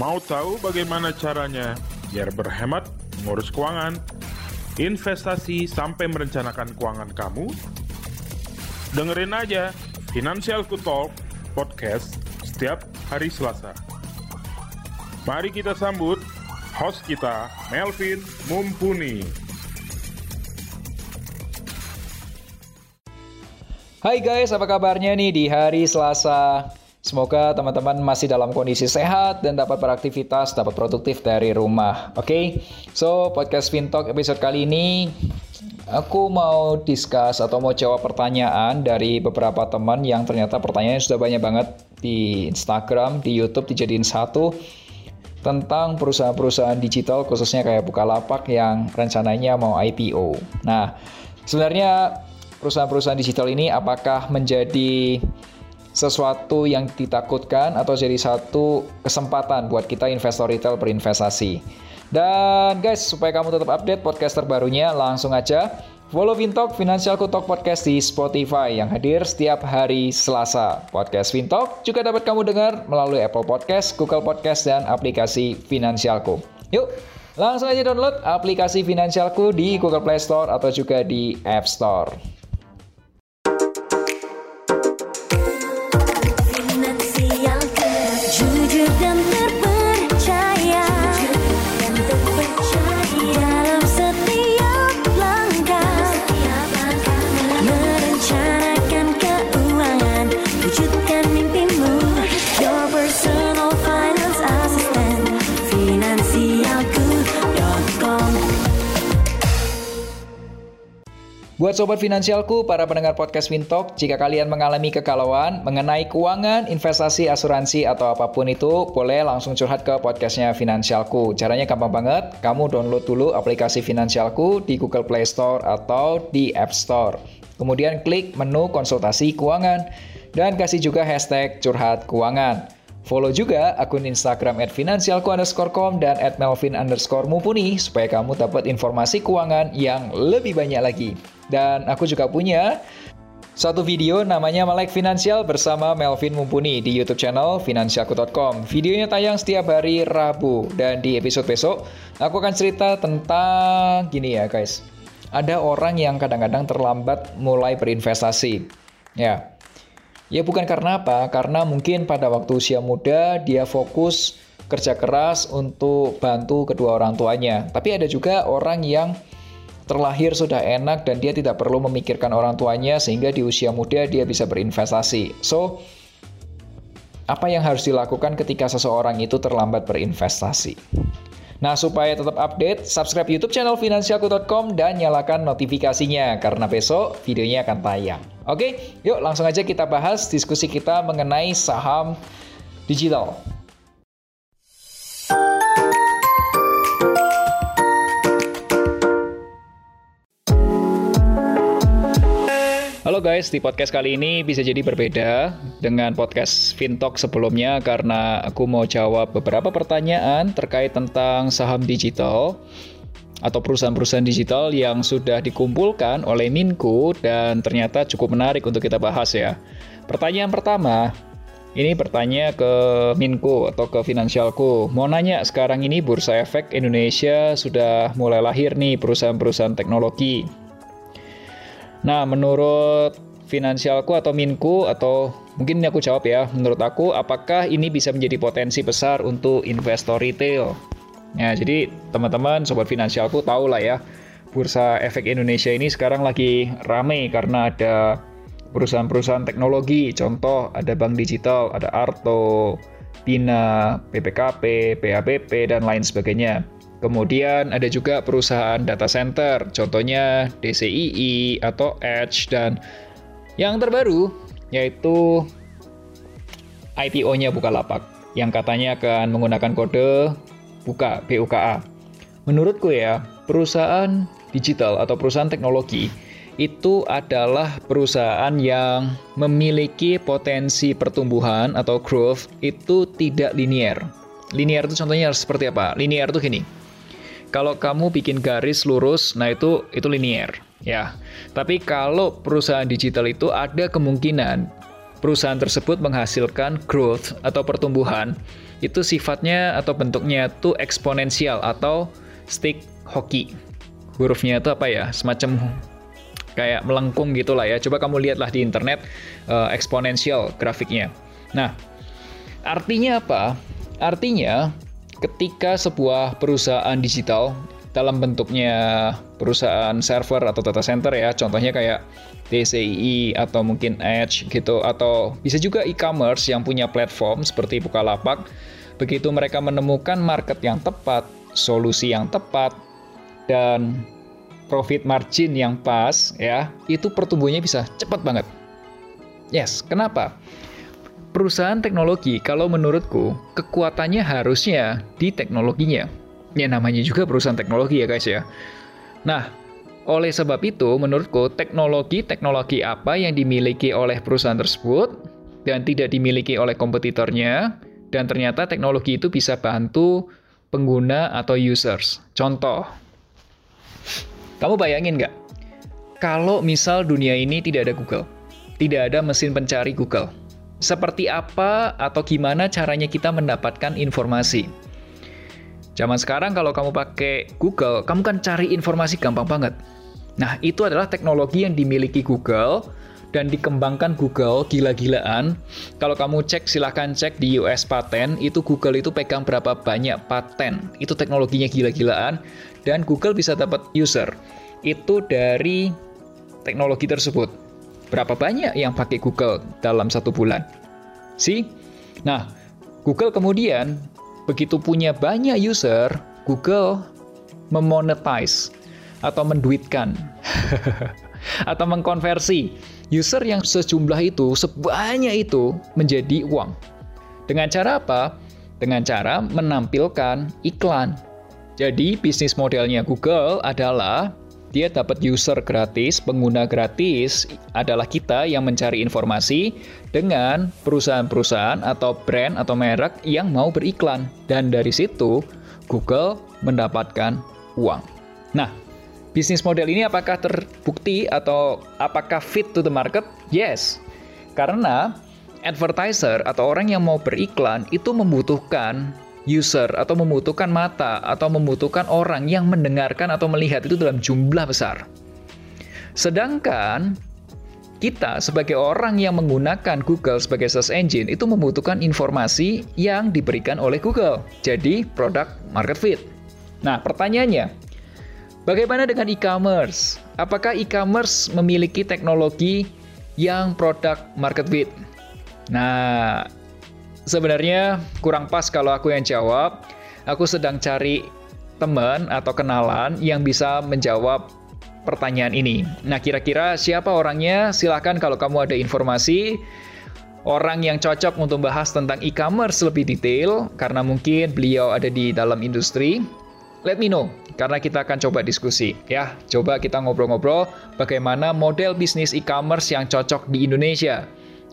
Mau tahu bagaimana caranya biar berhemat, mengurus keuangan, investasi sampai merencanakan keuangan kamu? Dengerin aja Financial Talk podcast setiap hari Selasa. Mari kita sambut host kita, Melvin Mumpuni. Hai guys, apa kabarnya nih di hari Selasa? Semoga teman-teman masih dalam kondisi sehat dan dapat beraktivitas, dapat produktif dari rumah. Oke, okay? so podcast Fintalk episode kali ini aku mau discuss atau mau jawab pertanyaan dari beberapa teman yang ternyata pertanyaannya sudah banyak banget di Instagram, di YouTube dijadiin satu tentang perusahaan-perusahaan digital khususnya kayak Bukalapak yang rencananya mau IPO. Nah, sebenarnya perusahaan-perusahaan digital ini apakah menjadi sesuatu yang ditakutkan atau jadi satu kesempatan buat kita investor retail berinvestasi. Dan guys, supaya kamu tetap update podcast terbarunya, langsung aja follow Fintalk Financial Talk Podcast di Spotify yang hadir setiap hari Selasa. Podcast Fintalk juga dapat kamu dengar melalui Apple Podcast, Google Podcast, dan aplikasi Finansialku. Yuk, langsung aja download aplikasi Finansialku di Google Play Store atau juga di App Store. Buat sobat finansialku, para pendengar podcast Wintalk, jika kalian mengalami kegalauan mengenai keuangan, investasi, asuransi, atau apa pun itu, boleh langsung curhat ke podcastnya Finansialku. Caranya gampang banget, kamu download dulu aplikasi Finansialku di Google Play Store atau di App Store. Kemudian klik menu konsultasi keuangan, dan kasih juga hashtag curhat keuangan. Follow juga akun Instagram at finansialku underscore com dan at melvin underscore mumpuni supaya kamu dapat informasi keuangan yang lebih banyak lagi. Dan aku juga punya satu video namanya Melek Finansial bersama Melvin Mumpuni di YouTube channel finansialku.com. Videonya tayang setiap hari Rabu dan di episode besok aku akan cerita tentang gini ya guys. Ada orang yang kadang-kadang terlambat mulai berinvestasi. Ya. Ya bukan karena apa? Karena mungkin pada waktu usia muda dia fokus kerja keras untuk bantu kedua orang tuanya. Tapi ada juga orang yang terlahir sudah enak dan dia tidak perlu memikirkan orang tuanya sehingga di usia muda dia bisa berinvestasi. So, apa yang harus dilakukan ketika seseorang itu terlambat berinvestasi? Nah, supaya tetap update, subscribe YouTube channel finansialku.com dan nyalakan notifikasinya karena besok videonya akan tayang. Oke, yuk langsung aja kita bahas diskusi kita mengenai saham digital. Halo guys, di podcast kali ini bisa jadi berbeda dengan podcast Fintalk sebelumnya karena aku mau jawab beberapa pertanyaan terkait tentang saham digital atau perusahaan-perusahaan digital yang sudah dikumpulkan oleh Minku dan ternyata cukup menarik untuk kita bahas ya. Pertanyaan pertama, ini bertanya ke Minku atau ke Finansialku. Mau nanya, sekarang ini Bursa Efek Indonesia sudah mulai lahir nih perusahaan-perusahaan teknologi Nah, menurut finansialku atau minku atau mungkin ini aku jawab ya, menurut aku apakah ini bisa menjadi potensi besar untuk investor retail? Ya, jadi teman-teman sobat finansialku tahu lah ya, Bursa Efek Indonesia ini sekarang lagi rame karena ada perusahaan-perusahaan teknologi, contoh ada bank digital, ada Arto, Bina, PPKP, PABP, dan lain sebagainya. Kemudian ada juga perusahaan data center, contohnya DCII atau Edge dan yang terbaru yaitu IPO-nya Bukalapak yang katanya akan menggunakan kode Buka BUKA. Menurutku ya, perusahaan digital atau perusahaan teknologi itu adalah perusahaan yang memiliki potensi pertumbuhan atau growth itu tidak linear. Linear itu contohnya seperti apa? Linear itu gini kalau kamu bikin garis lurus, nah itu itu linear, ya. Tapi kalau perusahaan digital itu ada kemungkinan perusahaan tersebut menghasilkan growth atau pertumbuhan itu sifatnya atau bentuknya itu eksponensial atau stick hockey. Hurufnya itu apa ya? Semacam kayak melengkung gitulah ya. Coba kamu lihatlah di internet uh, eksponensial grafiknya. Nah, artinya apa? Artinya ketika sebuah perusahaan digital dalam bentuknya perusahaan server atau data center ya, contohnya kayak DCI atau mungkin Edge gitu, atau bisa juga e-commerce yang punya platform seperti Bukalapak. Begitu mereka menemukan market yang tepat, solusi yang tepat, dan profit margin yang pas ya, itu pertumbuhannya bisa cepat banget. Yes, kenapa? Perusahaan teknologi, kalau menurutku, kekuatannya harusnya di teknologinya Ya namanya juga perusahaan teknologi ya guys ya. Nah, oleh sebab itu menurutku teknologi-teknologi apa yang dimiliki oleh perusahaan tersebut dan tidak dimiliki oleh kompetitornya dan ternyata teknologi itu bisa bantu pengguna atau users. Contoh, kamu bayangin nggak? Kalau misal dunia ini tidak ada Google, tidak ada mesin pencari Google, seperti apa atau gimana caranya kita mendapatkan informasi? Zaman sekarang kalau kamu pakai Google, kamu kan cari informasi gampang banget. Nah, itu adalah teknologi yang dimiliki Google dan dikembangkan Google gila-gilaan. Kalau kamu cek, silahkan cek di US patent, itu Google itu pegang berapa banyak paten. Itu teknologinya gila-gilaan, dan Google bisa dapat user. Itu dari teknologi tersebut. Berapa banyak yang pakai Google dalam satu bulan? See? Nah, Google kemudian begitu punya banyak user, Google memonetize atau menduitkan atau mengkonversi user yang sejumlah itu, sebanyak itu menjadi uang. Dengan cara apa? Dengan cara menampilkan iklan. Jadi bisnis modelnya Google adalah dia dapat user gratis, pengguna gratis adalah kita yang mencari informasi dengan perusahaan-perusahaan atau brand atau merek yang mau beriklan. Dan dari situ Google mendapatkan uang. Nah, bisnis model ini apakah terbukti atau apakah fit to the market? Yes. Karena advertiser atau orang yang mau beriklan itu membutuhkan user atau membutuhkan mata atau membutuhkan orang yang mendengarkan atau melihat itu dalam jumlah besar. Sedangkan kita sebagai orang yang menggunakan Google sebagai search engine itu membutuhkan informasi yang diberikan oleh Google. Jadi produk market fit. Nah, pertanyaannya, bagaimana dengan e-commerce? Apakah e-commerce memiliki teknologi yang produk market fit? Nah, Sebenarnya kurang pas kalau aku yang jawab. Aku sedang cari teman atau kenalan yang bisa menjawab pertanyaan ini. Nah, kira-kira siapa orangnya? Silahkan kalau kamu ada informasi orang yang cocok untuk bahas tentang e-commerce lebih detail, karena mungkin beliau ada di dalam industri. Let me know, karena kita akan coba diskusi. Ya, coba kita ngobrol-ngobrol bagaimana model bisnis e-commerce yang cocok di Indonesia.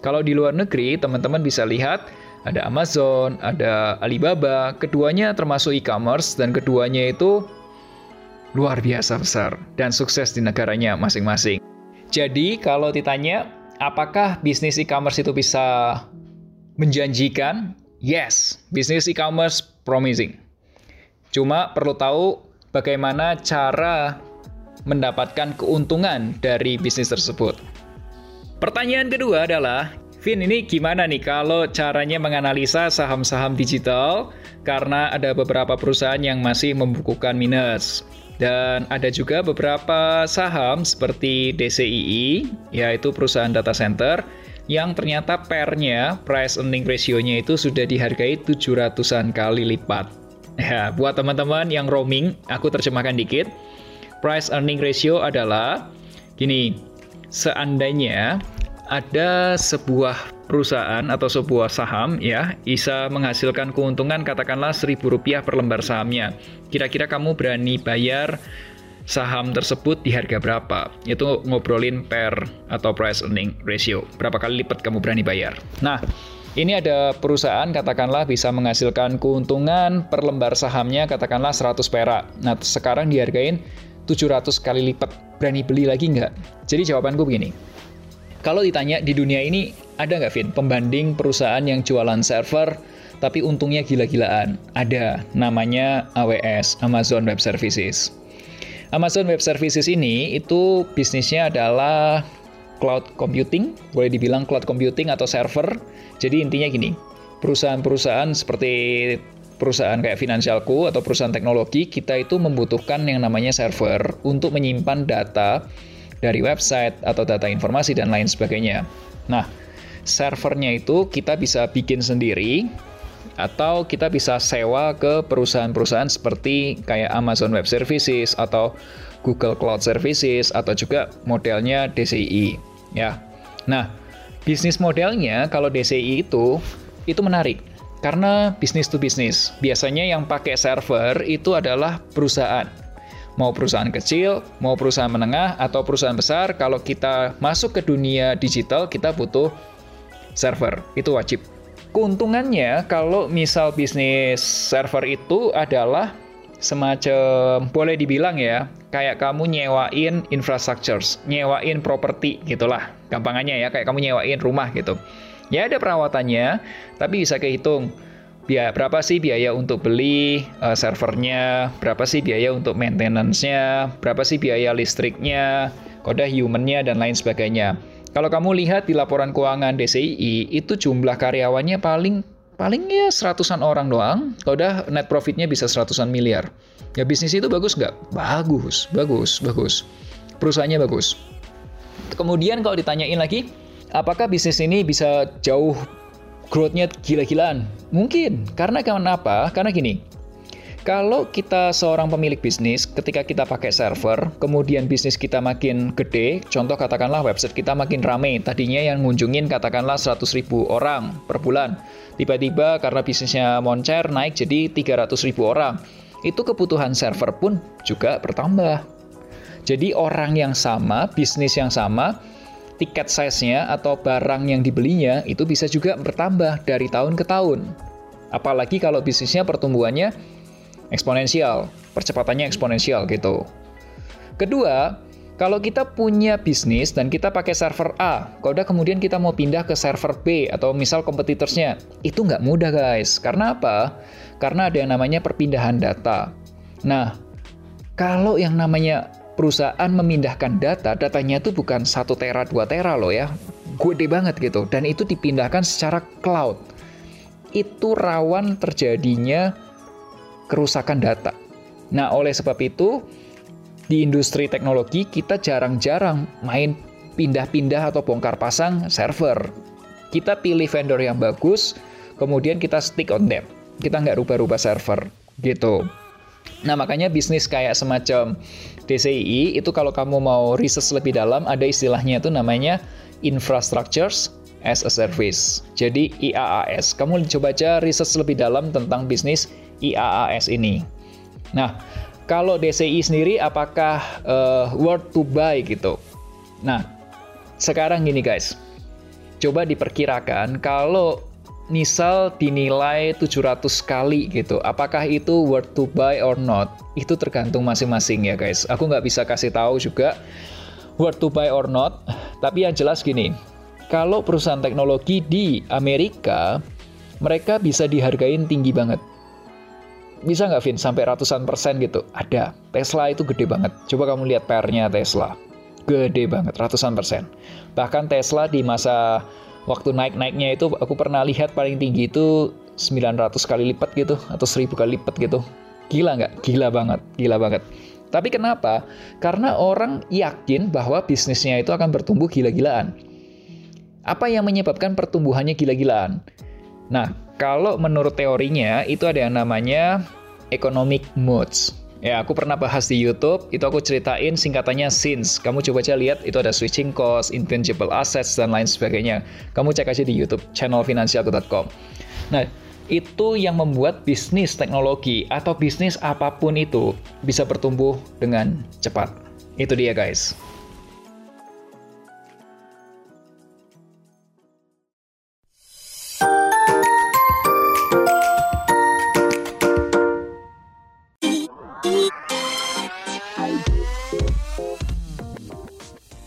Kalau di luar negeri, teman-teman bisa lihat ada Amazon, ada Alibaba, keduanya termasuk e-commerce dan keduanya itu luar biasa besar dan sukses di negaranya masing-masing. Jadi kalau ditanya apakah bisnis e-commerce itu bisa menjanjikan? Yes, bisnis e-commerce promising. Cuma perlu tahu bagaimana cara mendapatkan keuntungan dari bisnis tersebut. Pertanyaan kedua adalah Vin, ini gimana nih kalau caranya menganalisa saham-saham digital karena ada beberapa perusahaan yang masih membukukan minus. Dan ada juga beberapa saham seperti DCII, yaitu perusahaan data center, yang ternyata pernya, price earning ratio-nya itu sudah dihargai 700-an kali lipat. Ya, buat teman-teman yang roaming, aku terjemahkan dikit. Price earning ratio adalah gini, seandainya ada sebuah perusahaan atau sebuah saham ya bisa menghasilkan keuntungan katakanlah seribu rupiah per lembar sahamnya. Kira-kira kamu berani bayar saham tersebut di harga berapa? Itu ngobrolin per atau price earning ratio. Berapa kali lipat kamu berani bayar? Nah, ini ada perusahaan katakanlah bisa menghasilkan keuntungan per lembar sahamnya katakanlah 100 perak. Nah, sekarang dihargain 700 kali lipat. Berani beli lagi nggak? Jadi jawabanku begini kalau ditanya di dunia ini ada nggak Vin pembanding perusahaan yang jualan server tapi untungnya gila-gilaan. Ada, namanya AWS, Amazon Web Services. Amazon Web Services ini itu bisnisnya adalah cloud computing, boleh dibilang cloud computing atau server. Jadi intinya gini, perusahaan-perusahaan seperti perusahaan kayak finansialku atau perusahaan teknologi, kita itu membutuhkan yang namanya server untuk menyimpan data dari website atau data informasi dan lain sebagainya. Nah, servernya itu kita bisa bikin sendiri atau kita bisa sewa ke perusahaan-perusahaan seperti kayak Amazon Web Services atau Google Cloud Services atau juga modelnya DCI ya. Nah, bisnis modelnya kalau DCI itu itu menarik karena bisnis to bisnis. Biasanya yang pakai server itu adalah perusahaan mau perusahaan kecil, mau perusahaan menengah, atau perusahaan besar, kalau kita masuk ke dunia digital, kita butuh server. Itu wajib. Keuntungannya, kalau misal bisnis server itu adalah semacam, boleh dibilang ya, kayak kamu nyewain infrastructure, nyewain properti gitulah. Gampangannya ya, kayak kamu nyewain rumah gitu. Ya ada perawatannya, tapi bisa kehitung biaya berapa sih biaya untuk beli uh, servernya, berapa sih biaya untuk maintenance-nya, berapa sih biaya listriknya, kode human-nya dan lain sebagainya. Kalau kamu lihat di laporan keuangan DCI, itu jumlah karyawannya paling paling ya seratusan orang doang. Udah net profitnya bisa seratusan miliar. Ya bisnis itu bagus nggak? Bagus, bagus, bagus. Perusahaannya bagus. Kemudian kalau ditanyain lagi, apakah bisnis ini bisa jauh growth-nya gila-gilaan? Mungkin. Karena kenapa? Karena gini, kalau kita seorang pemilik bisnis, ketika kita pakai server, kemudian bisnis kita makin gede, contoh katakanlah website kita makin rame, tadinya yang ngunjungin katakanlah 100 ribu orang per bulan, tiba-tiba karena bisnisnya moncer naik jadi 300 ribu orang, itu kebutuhan server pun juga bertambah. Jadi orang yang sama, bisnis yang sama, tiket size-nya atau barang yang dibelinya itu bisa juga bertambah dari tahun ke tahun. Apalagi kalau bisnisnya pertumbuhannya eksponensial, percepatannya eksponensial gitu. Kedua, kalau kita punya bisnis dan kita pakai server A, kalau udah kemudian kita mau pindah ke server B atau misal kompetitornya, itu nggak mudah guys. Karena apa? Karena ada yang namanya perpindahan data. Nah, kalau yang namanya perusahaan memindahkan data, datanya itu bukan 1 tera, 2 tera loh ya. Gede banget gitu. Dan itu dipindahkan secara cloud. Itu rawan terjadinya kerusakan data. Nah, oleh sebab itu, di industri teknologi kita jarang-jarang main pindah-pindah atau bongkar pasang server. Kita pilih vendor yang bagus, kemudian kita stick on them. Kita nggak rubah-rubah server, gitu. Nah, makanya bisnis kayak semacam DCI itu kalau kamu mau research lebih dalam, ada istilahnya itu namanya Infrastructures as a Service. Jadi IaaS. Kamu coba aja research lebih dalam tentang bisnis IaaS ini. Nah, kalau DCI sendiri apakah uh, worth to buy gitu? Nah, sekarang gini guys. Coba diperkirakan kalau misal dinilai 700 kali gitu, apakah itu worth to buy or not? Itu tergantung masing-masing ya guys. Aku nggak bisa kasih tahu juga worth to buy or not, tapi yang jelas gini, kalau perusahaan teknologi di Amerika, mereka bisa dihargain tinggi banget. Bisa nggak, Vin? Sampai ratusan persen gitu? Ada. Tesla itu gede banget. Coba kamu lihat PR-nya Tesla. Gede banget, ratusan persen. Bahkan Tesla di masa waktu naik-naiknya itu aku pernah lihat paling tinggi itu 900 kali lipat gitu atau 1000 kali lipat gitu. Gila nggak? Gila banget, gila banget. Tapi kenapa? Karena orang yakin bahwa bisnisnya itu akan bertumbuh gila-gilaan. Apa yang menyebabkan pertumbuhannya gila-gilaan? Nah, kalau menurut teorinya itu ada yang namanya economic moods. Ya, aku pernah bahas di YouTube, itu aku ceritain singkatannya SINS. Kamu coba aja lihat, itu ada switching cost, intangible assets, dan lain sebagainya. Kamu cek aja di YouTube, channel finansialku.com. Nah, itu yang membuat bisnis teknologi atau bisnis apa pun itu bisa bertumbuh dengan cepat. Itu dia guys.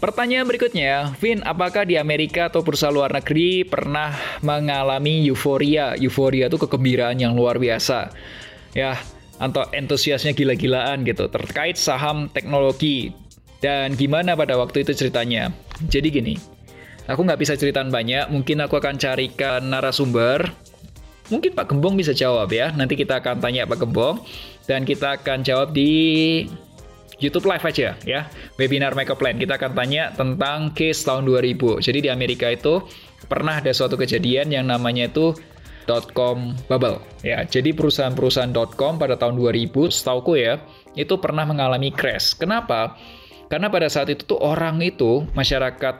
Pertanyaan berikutnya, Vin, apakah di Amerika atau perusahaan luar negeri pernah mengalami euforia? Euforia itu kegembiraan yang luar biasa. Ya, atau entusiasnya gila-gilaan gitu terkait saham teknologi. Dan gimana pada waktu itu ceritanya? Jadi gini, aku nggak bisa ceritaan banyak, mungkin aku akan carikan narasumber. Mungkin Pak Gembong bisa jawab ya, nanti kita akan tanya Pak Gembong. Dan kita akan jawab di YouTube live aja ya, webinar Makeup Plan. Kita akan tanya tentang case tahun 2000. Jadi di Amerika itu pernah ada suatu kejadian yang namanya itu .com bubble ya. Jadi perusahaan-perusahaan .com pada tahun 2000 setauku ya, itu pernah mengalami crash. Kenapa? Karena pada saat itu tuh orang itu, masyarakat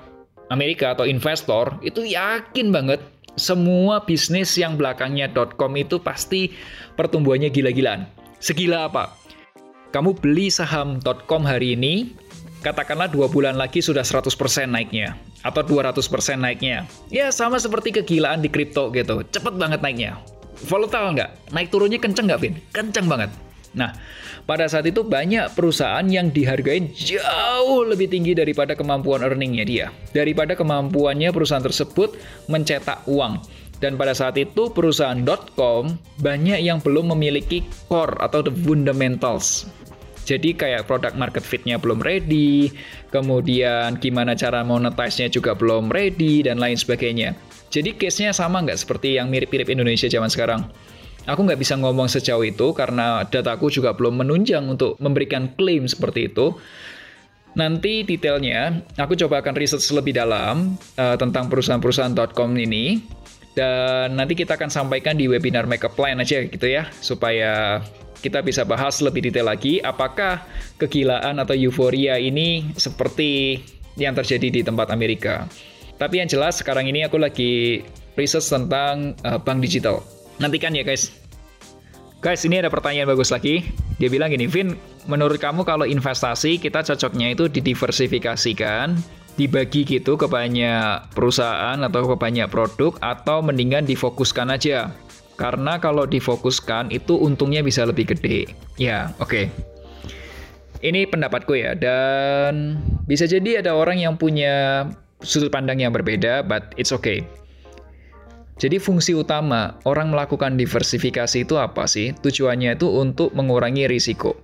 Amerika atau investor itu yakin banget semua bisnis yang belakangnya .com itu pasti pertumbuhannya gila-gilaan. Segila apa? Kamu beli saham .com hari ini, katakanlah dua bulan lagi sudah 100% naiknya, atau 200% naiknya. Ya, sama seperti kegilaan di kripto gitu, cepet banget naiknya. Volatile nggak? Naik turunnya kenceng nggak, Vin? Kenceng banget. Nah, pada saat itu banyak perusahaan yang dihargai jauh lebih tinggi daripada kemampuan earningnya dia. Daripada kemampuannya perusahaan tersebut mencetak uang. Dan pada saat itu perusahaan.com banyak yang belum memiliki core atau the fundamentals. Jadi kayak produk market fit-nya belum ready, kemudian gimana cara monetize-nya juga belum ready, dan lain sebagainya. Jadi case-nya sama nggak seperti yang mirip-mirip Indonesia zaman sekarang? Aku nggak bisa ngomong sejauh itu karena dataku juga belum menunjang untuk memberikan klaim seperti itu. Nanti detailnya, aku coba akan riset lebih dalam uh, tentang perusahaan-perusahaan.com ini dan nanti kita akan sampaikan di webinar Makeup Plan aja gitu ya, supaya kita bisa bahas lebih detail lagi apakah kegilaan atau euforia ini seperti yang terjadi di tempat Amerika. Tapi yang jelas sekarang ini aku lagi research tentang uh, bank digital. Nantikan ya guys. Guys, ini ada pertanyaan bagus lagi. Dia bilang gini, Vin, menurut kamu kalau investasi kita cocoknya itu didiversifikasikan dibagi gitu ke banyak perusahaan atau ke banyak produk atau mendingan difokuskan aja. Karena kalau difokuskan itu untungnya bisa lebih gede. Ya, oke. Okay. Ini pendapatku ya dan bisa jadi ada orang yang punya sudut pandang yang berbeda but it's okay. Jadi fungsi utama orang melakukan diversifikasi itu apa sih? Tujuannya itu untuk mengurangi risiko.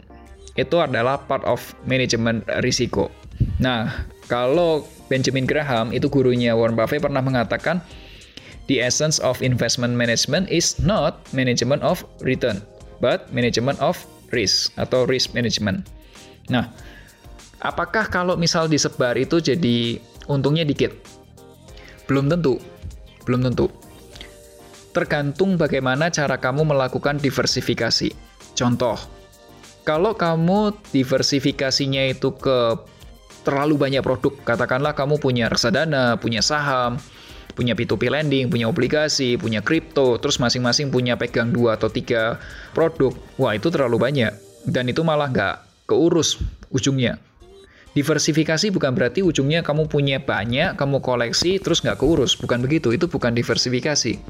Itu adalah part of manajemen risiko. Nah, kalau Benjamin Graham, itu gurunya Warren Buffett pernah mengatakan, The essence of investment management is not management of return, but management of risk atau risk management. Nah, apakah kalau misal disebar itu jadi untungnya dikit? Belum tentu. Belum tentu. Tergantung bagaimana cara kamu melakukan diversifikasi. Contoh, kalau kamu diversifikasinya itu ke terlalu banyak produk. Katakanlah kamu punya reksadana, punya saham, punya P2P lending, punya obligasi, punya kripto, terus masing-masing punya pegang dua atau tiga produk. Wah, itu terlalu banyak. Dan itu malah nggak keurus ujungnya. Diversifikasi bukan berarti ujungnya kamu punya banyak, kamu koleksi, terus nggak keurus. Bukan begitu, itu bukan diversifikasi.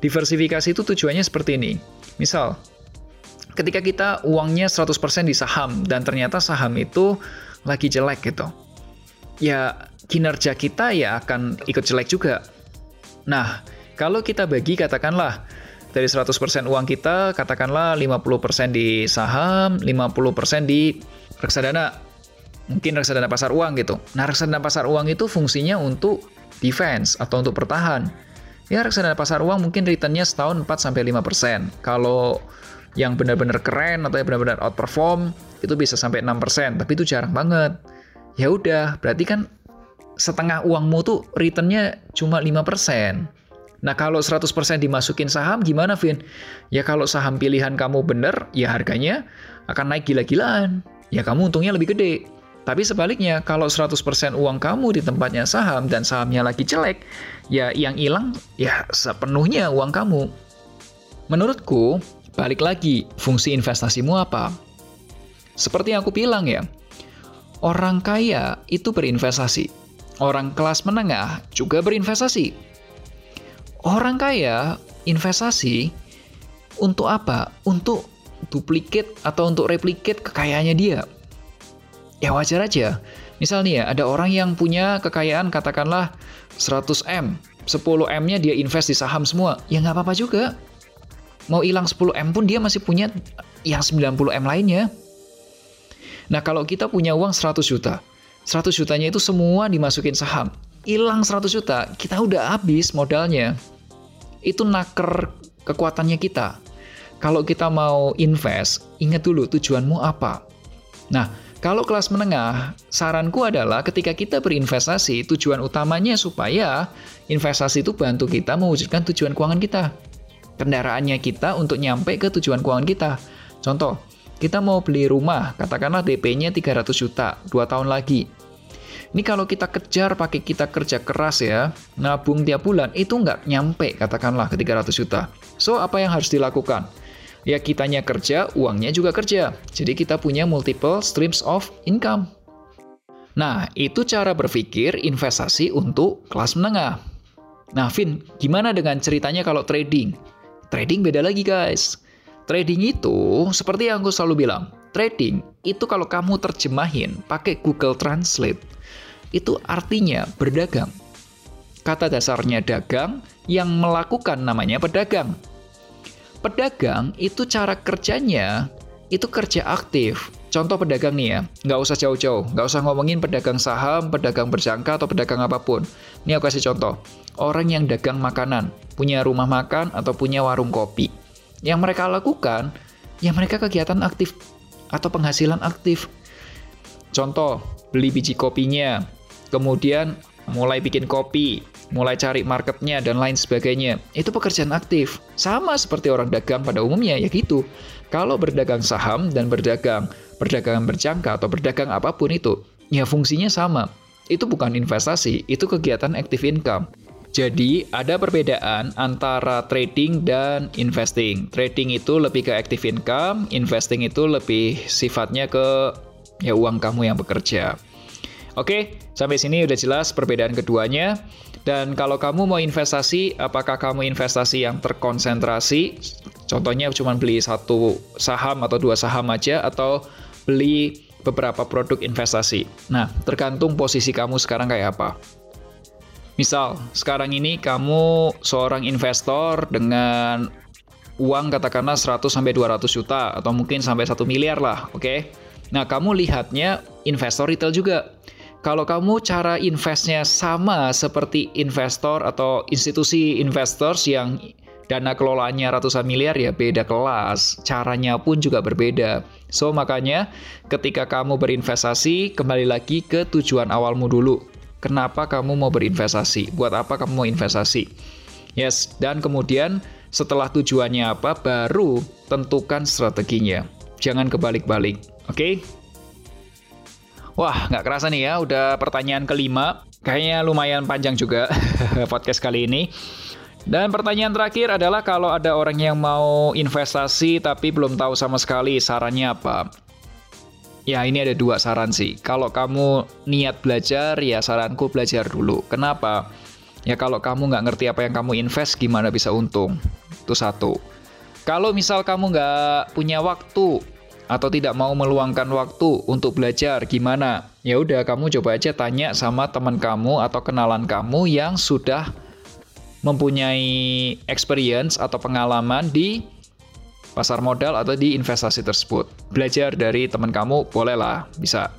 Diversifikasi itu tujuannya seperti ini. Misal, ketika kita uangnya 100% di saham, dan ternyata saham itu lagi jelek gitu, ya kinerja kita ya akan ikut jelek juga. Nah, kalau kita bagi katakanlah dari 100% uang kita, katakanlah 50% di saham, 50% di reksadana. Mungkin reksadana pasar uang gitu. Nah, reksadana pasar uang itu fungsinya untuk defense atau untuk bertahan. Ya, reksadana pasar uang mungkin returnnya setahun 4-5%. Kalau yang benar-benar keren atau yang benar-benar outperform, itu bisa sampai 6%, tapi itu jarang banget. Ya udah, berarti kan setengah uangmu tuh returnnya cuma 5%. Nah, kalau 100% dimasukin saham gimana, Vin? Ya kalau saham pilihan kamu bener, ya harganya akan naik gila-gilaan. Ya kamu untungnya lebih gede. Tapi sebaliknya, kalau 100% uang kamu di tempatnya saham dan sahamnya lagi jelek, ya yang hilang ya sepenuhnya uang kamu. Menurutku, balik lagi, fungsi investasimu apa? Seperti yang aku bilang ya, orang kaya itu berinvestasi. Orang kelas menengah juga berinvestasi. Orang kaya investasi untuk apa? Untuk duplikat atau untuk replikat kekayaannya dia. ya wajar aja. Misal nih ya, ada orang yang punya kekayaan katakanlah 100M, 10M-nya dia invest di saham semua, ya nggak apa-apa juga. Mau hilang 10M pun dia masih punya yang 90M lainnya. Nah kalau kita punya uang 100 juta, 100 jutanya itu semua dimasukin saham, hilang 100 juta, kita udah habis modalnya. Itu naker kekuatannya kita. Kalau kita mau invest, ingat dulu tujuanmu apa. Nah, kalau kelas menengah, saranku adalah ketika kita berinvestasi, tujuan utamanya supaya investasi itu bantu kita mewujudkan tujuan keuangan kita. Kendaraannya kita untuk nyampe ke tujuan keuangan kita. Contoh, kita mau beli rumah, katakanlah DP-nya 300 juta, 2 tahun lagi. Ini kalau kita kejar pakai kita kerja keras ya, nabung tiap bulan, itu nggak nyampe katakanlah ke 300 juta. So, apa yang harus dilakukan? Ya kitanya kerja, uangnya juga kerja. Jadi kita punya multiple streams of income. Nah, itu cara berpikir investasi untuk kelas menengah. Nah, Vin, gimana dengan ceritanya kalau trading? Trading beda lagi, guys. Trading itu, seperti yang aku selalu bilang, trading itu kalau kamu terjemahin pakai Google Translate, itu artinya berdagang. Kata dasarnya dagang, yang melakukan namanya pedagang. Pedagang itu cara kerjanya itu kerja aktif. Contoh pedagang nih ya, nggak usah jauh-jauh, nggak usah ngomongin pedagang saham, pedagang berjangka, atau pedagang apa pun. Ini aku kasih contoh, orang yang dagang makanan, punya rumah makan atau punya warung kopi. Yang mereka lakukan, ya mereka kegiatan aktif atau penghasilan aktif. Contoh, beli biji kopinya, kemudian mulai bikin kopi, mulai cari marketnya, dan lain sebagainya. Itu pekerjaan aktif. Sama seperti orang dagang pada umumnya, ya gitu. Kalau berdagang saham dan berdagang, perdagangan berjangka atau berdagang apa pun itu, ya fungsinya sama. Itu bukan investasi, itu kegiatan active income. Jadi, ada perbedaan antara trading dan investing. Trading itu lebih ke active income, investing itu lebih sifatnya ke ya uang kamu yang bekerja. Oke, sampai sini udah jelas perbedaan keduanya. Dan kalau kamu mau investasi, apakah kamu investasi yang terkonsentrasi? Contohnya cuma beli satu saham atau dua saham aja, atau beli beberapa produk investasi. Nah, tergantung posisi kamu sekarang kayak apa. Misal, sekarang ini kamu seorang investor dengan uang katakanlah 100 sampai 200 juta atau mungkin sampai 1 miliar lah, oke? Okay? Nah, kamu lihatnya investor retail juga. Kalau kamu cara investnya sama seperti investor atau institusi investors yang dana kelolaannya ratusan miliar ya beda kelas, caranya pun juga berbeda. So makanya ketika kamu berinvestasi kembali lagi ke tujuan awalmu dulu. Kenapa kamu mau berinvestasi? Buat apa kamu mau investasi? Yes, dan kemudian setelah tujuannya apa baru tentukan strateginya. Jangan kebalik-balik. Oke? Okay? Wah, nggak kerasa nih ya, udah pertanyaan kelima. Kayaknya lumayan panjang juga podcast kali ini. Dan pertanyaan terakhir adalah kalau ada orang yang mau investasi tapi belum tahu sama sekali sarannya apa. Ya ini ada dua saran sih. Kalau kamu niat belajar, ya saranku belajar dulu. Kenapa? Ya kalau kamu nggak ngerti apa yang kamu invest, gimana bisa untung? Itu satu. Kalau misal kamu nggak punya waktu, atau tidak mau meluangkan waktu untuk belajar gimana? Ya udah kamu coba aja tanya sama teman kamu atau kenalan kamu yang sudah mempunyai experience atau pengalaman di pasar modal atau di investasi tersebut. Belajar dari teman kamu bolehlah, bisa.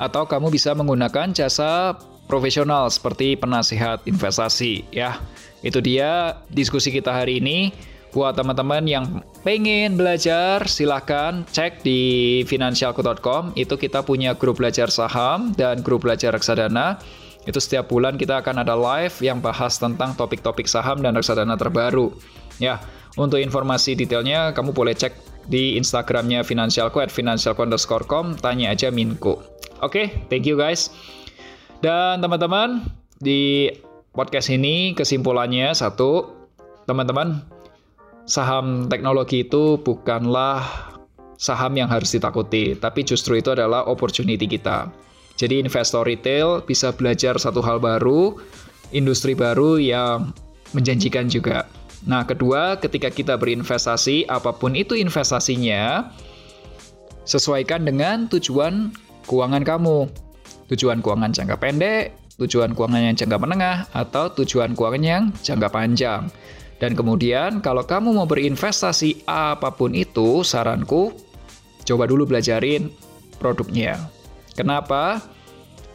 Atau kamu bisa menggunakan jasa profesional seperti penasihat investasi ya. Itu dia diskusi kita hari ini. Buat teman-teman yang pengen belajar, silahkan cek di financialku.com. Itu kita punya grup belajar saham dan grup belajar reksadana. Itu setiap bulan kita akan ada live yang bahas tentang topik-topik saham dan reksadana terbaru. Ya, untuk informasi detailnya kamu boleh cek di Instagramnya Financialku at financialku_com, tanya aja Minku. Oke, okay, thank you guys. Dan teman-teman, di podcast ini kesimpulannya satu, teman-teman saham teknologi itu bukanlah saham yang harus ditakuti, tapi justru itu adalah opportunity kita. Jadi investor retail bisa belajar satu hal baru, industri baru yang menjanjikan juga. Nah, kedua, ketika kita berinvestasi, apa pun itu investasinya, sesuaikan dengan tujuan keuangan kamu. Tujuan keuangan jangka pendek, tujuan keuangan yang jangka menengah, atau tujuan keuangan yang jangka panjang. Dan kemudian kalau kamu mau berinvestasi apa pun itu, saranku coba dulu belajarin produknya. Kenapa?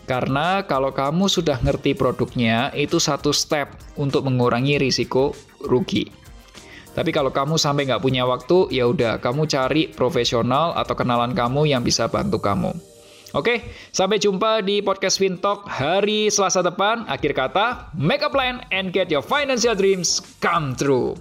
Karena kalau kamu sudah ngerti produknya, itu satu step untuk mengurangi risiko rugi. Tapi kalau kamu sampai nggak punya waktu, ya udah, kamu cari profesional atau kenalan kamu yang bisa bantu kamu. Oke, sampai jumpa di podcast Fintalk hari Selasa depan. Akhir kata, make a plan and get your financial dreams come true.